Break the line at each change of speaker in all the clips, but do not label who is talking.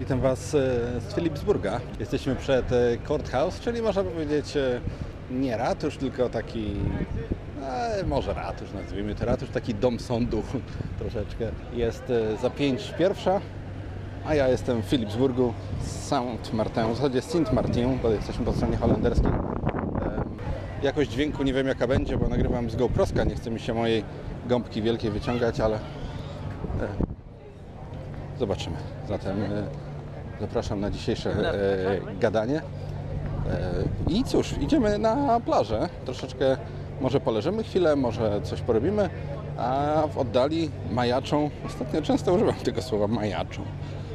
Witam Was e, z Philipsburga. Jesteśmy przed e, Courthouse, czyli można powiedzieć e, nie ratusz, tylko taki, może ratusz, nazwijmy to ratusz, taki dom sądu troszeczkę. Jest za pięć pierwsza, a ja jestem w Philipsburgu, Saint Martin, w zasadzie Saint Martin, bo jesteśmy po stronie holenderskiej. Jakość dźwięku nie wiem jaka będzie, bo nagrywam z GoProska, nie chce mi się mojej gąbki wielkiej wyciągać, ale zobaczymy. Zatem zapraszam na dzisiejsze e, gadanie. E, I cóż, idziemy na plażę. Troszeczkę może poleżymy chwilę, może coś porobimy, a w oddali majaczą, ostatnio często używam tego słowa majaczą,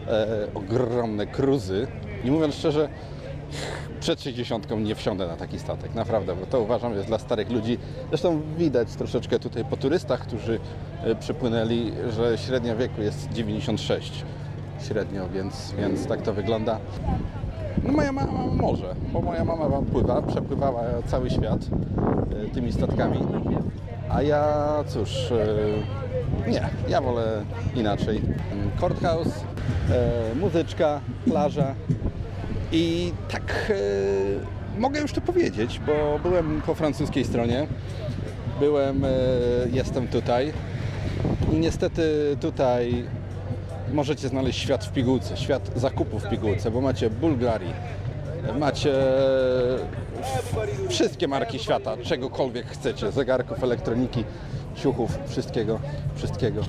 e, ogromne cruzy. I mówiąc szczerze, przed 60 nie wsiądę na taki statek, naprawdę, bo to uważam jest dla starych ludzi. Zresztą widać troszeczkę tutaj po turystach, którzy e, przypłynęli, że średnia wieku jest 96 średnio, więc, więc tak to wygląda. No moja mama może, bo moja mama wam pływa, przepływała cały świat e, tymi statkami, a ja cóż, e, nie, ja wolę inaczej. Courthouse, e, muzyczka, plaża i tak mogę już to powiedzieć, bo byłem po francuskiej stronie, byłem, jestem tutaj i niestety tutaj możecie znaleźć świat w pigułce, świat zakupów w pigułce, bo macie Bulgarii, macie wszystkie marki świata, czegokolwiek chcecie, zegarków, elektroniki, ciuchów, wszystkiego, wszystkiego.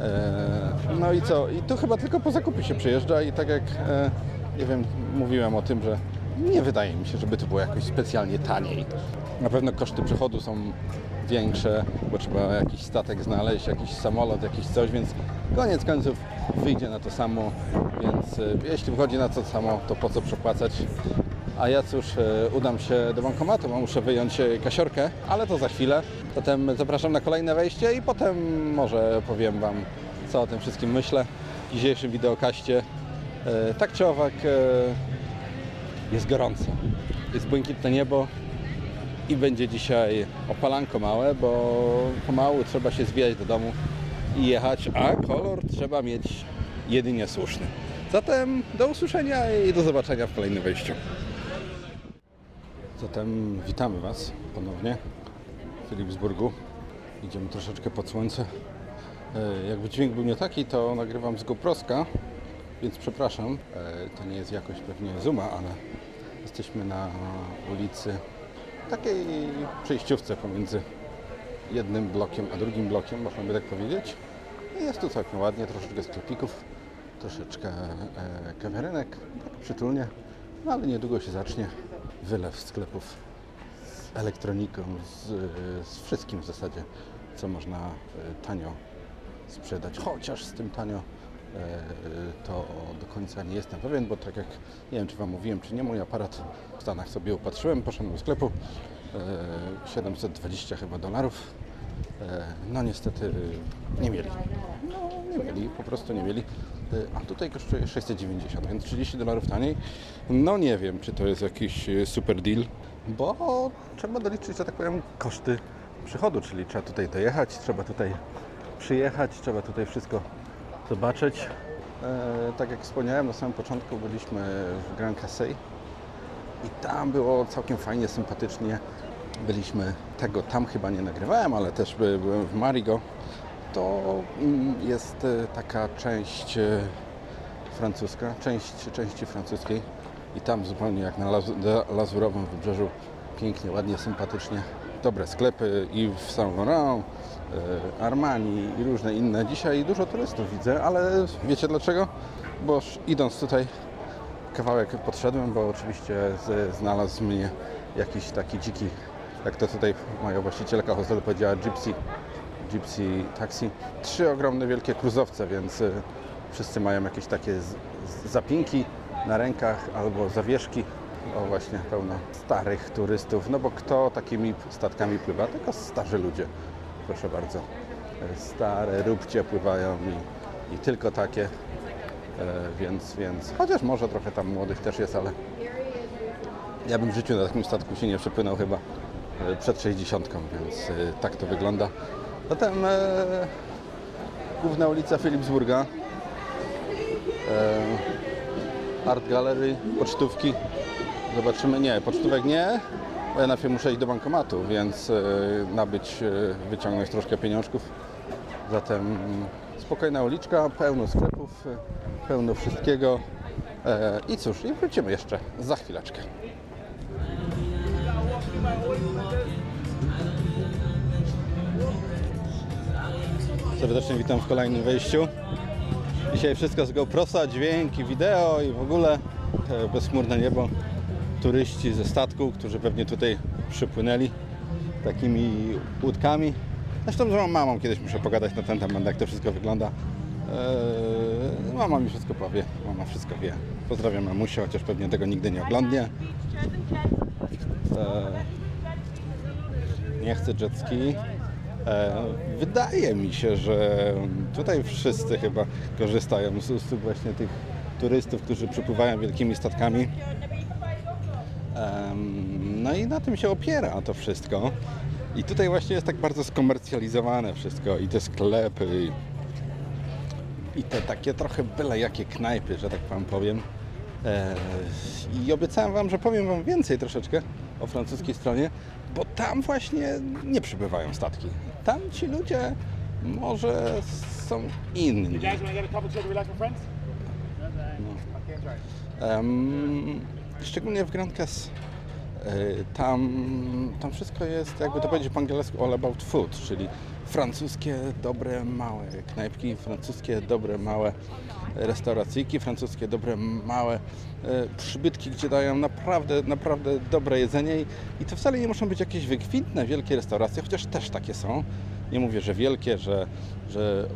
E, No i co? I tu chyba tylko po zakupy się przyjeżdża i tak jak, e, nie wiem, mówiłem o tym, że nie wydaje mi się, żeby to było jakoś specjalnie taniej. Na pewno koszty przechodu są większe, bo trzeba jakiś statek znaleźć, jakiś samolot, jakiś coś, więc koniec końców wyjdzie na to samo, więc e, jeśli wychodzi na to samo, to po co przepłacać? A ja cóż, e, udam się do bankomatu, bo muszę wyjąć e, kasiorkę, ale to za chwilę. Zatem zapraszam na kolejne wejście i potem może powiem Wam, co o tym wszystkim myślę w dzisiejszym wideokaście. Tak czy owak, jest gorąco. Jest błękitne niebo i będzie dzisiaj opalanko małe, bo pomału trzeba się zwijać do domu i jechać, a kolor trzeba mieć jedynie słuszny. Zatem do usłyszenia i do zobaczenia w kolejnym wejściu. Zatem witamy Was ponownie w Philipsburgu. Idziemy troszeczkę pod słońce. E, Jakby dźwięk był nie taki, to nagrywam z GoProska, więc przepraszam. E, To nie jest jakoś pewnie Zuma, ale jesteśmy na ulicy takiej przejściówce pomiędzy jednym blokiem a drugim blokiem, można by tak powiedzieć. I jest tu całkiem ładnie, troszeczkę sklepików, troszeczkę e, kawiarenek, tak przytulnie, no ale niedługo się zacznie wylew sklepów z elektroniką, z, z wszystkim w zasadzie, co można e, tanio sprzedać, chociaż z tym tanio to do końca nie jestem pewien, bo tak jak nie wiem czy Wam mówiłem, czy nie, mój aparat w Stanach sobie upatrzyłem, poszedłem do sklepu, e, 720 chyba dolarów, e, no niestety e, nie mieli. No nie mieli, po prostu nie mieli. E, A tutaj kosztuje 690, więc 30 dolarów taniej. No nie wiem, czy to jest jakiś e, super deal, bo trzeba doliczyć, że tak powiem, koszty przychodu, czyli trzeba tutaj dojechać, trzeba tutaj przyjechać, trzeba tutaj wszystko zobaczyć. E, tak jak wspomniałem, na samym początku byliśmy w Grand Casey i tam było całkiem fajnie, sympatycznie. Byliśmy tego, tam chyba nie nagrywałem, ale też by- byłem w Marigo. To mm, jest e, taka część e, francuska, część części francuskiej i tam zupełnie jak na Lazurowym Wybrzeżu pięknie, ładnie, sympatycznie. Dobre sklepy i w Saint Laurent, e, Armani i różne inne. Dzisiaj dużo turystów widzę, ale wiecie dlaczego? Bo idąc tutaj kawałek podszedłem, bo oczywiście znalazł mnie jakiś taki dziki, jak to tutaj moja właścicielka hostelu powiedziała, gypsy, gypsy taxi. Trzy ogromne wielkie kruzowce, więc y, wszyscy mają jakieś takie zapinki na rękach albo zawieszki. O właśnie, pełno starych turystów, no bo kto takimi statkami pływa? Tylko starzy ludzie, proszę bardzo. Stare róbcie pływają i, i tylko takie. E, więc, więc chociaż może trochę tam młodych też jest, ale ja bym w życiu na takim statku się nie przepłynął chyba e, przed 60, więc e, tak to wygląda. Zatem e, główna ulica Philipsburga. Art Gallery, pocztówki. Zobaczymy, nie, pocztówek nie, bo ja najpierw muszę iść do bankomatu, więc e, nabyć, e, wyciągnąć troszkę pieniążków. Zatem mm, spokojna uliczka, pełno sklepów, e, pełno wszystkiego. I cóż, i wrócimy jeszcze za chwileczkę. Serdecznie witam w kolejnym wejściu. Dzisiaj wszystko z GoProsa, dźwięki, wideo i w ogóle e, bezchmurne niebo. Turyści ze statku, którzy pewnie tutaj przypłynęli takimi łódkami. Zresztą z moją mamą kiedyś muszę pogadać na ten temat, jak to wszystko wygląda. Eee, mama mi wszystko powie, mama wszystko wie. Pozdrawiam mamusię, chociaż pewnie tego nigdy nie oglądnie. Eee, nie chcę jet ski. E, Wydaje mi się, że tutaj wszyscy chyba korzystają z usług właśnie tych turystów, którzy przypływają wielkimi statkami. No i na tym się opiera to wszystko. I tutaj właśnie jest tak bardzo skomercjalizowane wszystko i te sklepy i, i te takie trochę byle jakie knajpy, że tak wam powiem. E, I obiecałem wam, że powiem wam więcej troszeczkę o francuskiej stronie, bo tam właśnie nie przybywają statki. Tam ci ludzie może są inni. Em, szczególnie w Grand Caisse. Y, Tam, tam wszystko jest, jakby to powiedzieć po angielsku, all about food, czyli francuskie dobre małe knajpki, francuskie dobre małe restauracyjki, francuskie dobre małe e, przybytki, gdzie dają naprawdę, naprawdę dobre jedzenie i, to wcale nie muszą być jakieś wykwintne, wielkie restauracje, chociaż też takie są. Nie mówię, że wielkie, że, że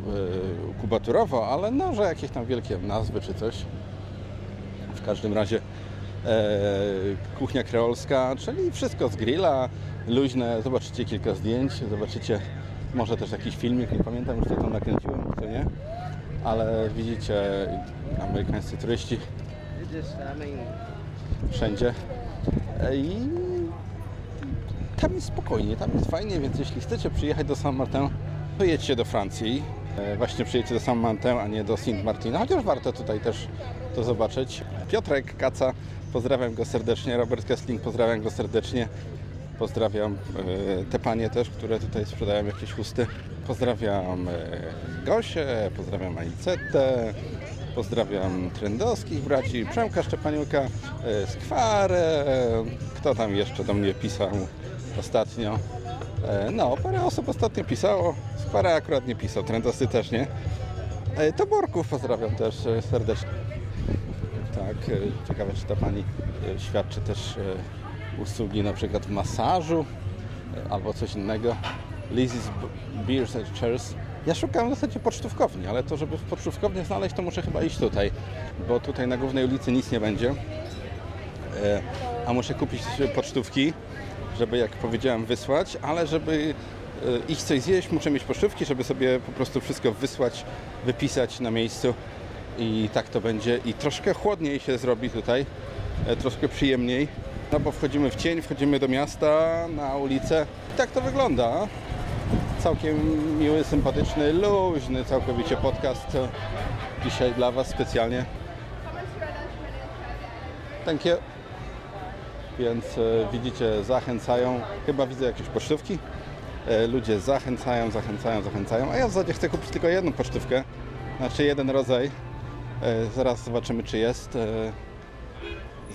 e, kubaturowo, ale no, że jakieś tam wielkie nazwy czy coś. W każdym razie kuchnia kreolska, czyli wszystko z grilla, luźne. Zobaczycie kilka zdjęć, zobaczycie może też jakiś filmik, nie pamiętam już co tam nakręciłem, co nie. Ale widzicie amerykańscy turyści wszędzie. E, I tam jest spokojnie, tam jest fajnie, więc jeśli chcecie przyjechać do Saint Martin, to jedźcie do Francji. E, Właśnie przyjedźcie do Saint Martin, a nie do Saint Martina, chociaż warto tutaj też to zobaczyć. Piotrek Kaca, pozdrawiam go serdecznie. Robert Kessling, pozdrawiam go serdecznie. Pozdrawiam e, te panie też, które tutaj sprzedają jakieś chusty. Pozdrawiam e, Gosię, pozdrawiam Anicetę, pozdrawiam Trendowskich braci, Przemka Szczepaniuka, e, Skwarę, kto tam jeszcze do mnie pisał ostatnio. E, No, parę osób ostatnio pisało, Skwara akurat nie pisał, Trendowscy też nie. E, Toborków pozdrawiam też e, serdecznie. Tak, e, ciekawe czy ta pani e, świadczy też e, usługi na przykład masażu albo coś innego. Lizzie's Beers and Chairs. Ja szukam w zasadzie pocztówkowni, ale to żeby w pocztówkownię znaleźć to muszę chyba iść tutaj, bo tutaj na głównej ulicy nic nie będzie. A muszę kupić pocztówki, żeby jak powiedziałem wysłać, ale żeby iść coś zjeść, muszę mieć pocztówki, żeby sobie po prostu wszystko wysłać, wypisać na miejscu i tak to będzie. I troszkę chłodniej się zrobi tutaj, e, troszkę przyjemniej, no bo wchodzimy w cień, wchodzimy do miasta, na ulicę. I tak to wygląda. Całkiem miły, sympatyczny, luźny całkowicie podcast dzisiaj dla Was specjalnie. Thank you. Więc e, widzicie, zachęcają. Chyba widzę jakieś pocztówki. E, ludzie zachęcają, zachęcają, zachęcają. A ja w zasadzie chcę kupić tylko jedną pocztówkę. Znaczy jeden rodzaj. E, zaraz zobaczymy, czy jest. E,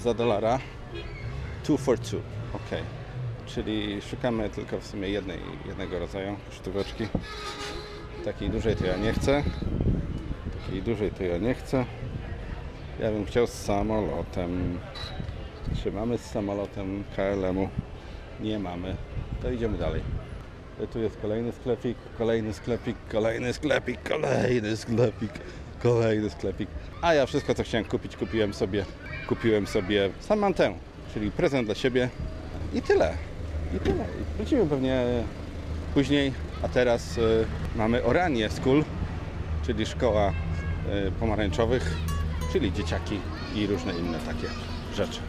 za dolara. Two for two. Ok. Czyli szukamy tylko w sumie jednej, jednego rodzaju pocztóweczki. Takiej dużej to ja nie chcę. Takiej dużej to ja nie chcę. Ja bym chciał z samolotem. Czy mamy z samolotem KLM-u? Nie mamy. To idziemy dalej. E, Tu jest kolejny sklepik, kolejny sklepik, kolejny sklepik, kolejny sklepik, kolejny sklepik. A ja wszystko co chciałem kupić, kupiłem sobie, kupiłem sobie Samantę, czyli prezent dla siebie i tyle. I tyle. Wrócimy pewnie później, a teraz y, mamy Oranie School, czyli szkoła y, pomarańczowych, czyli dzieciaki i różne inne takie rzeczy.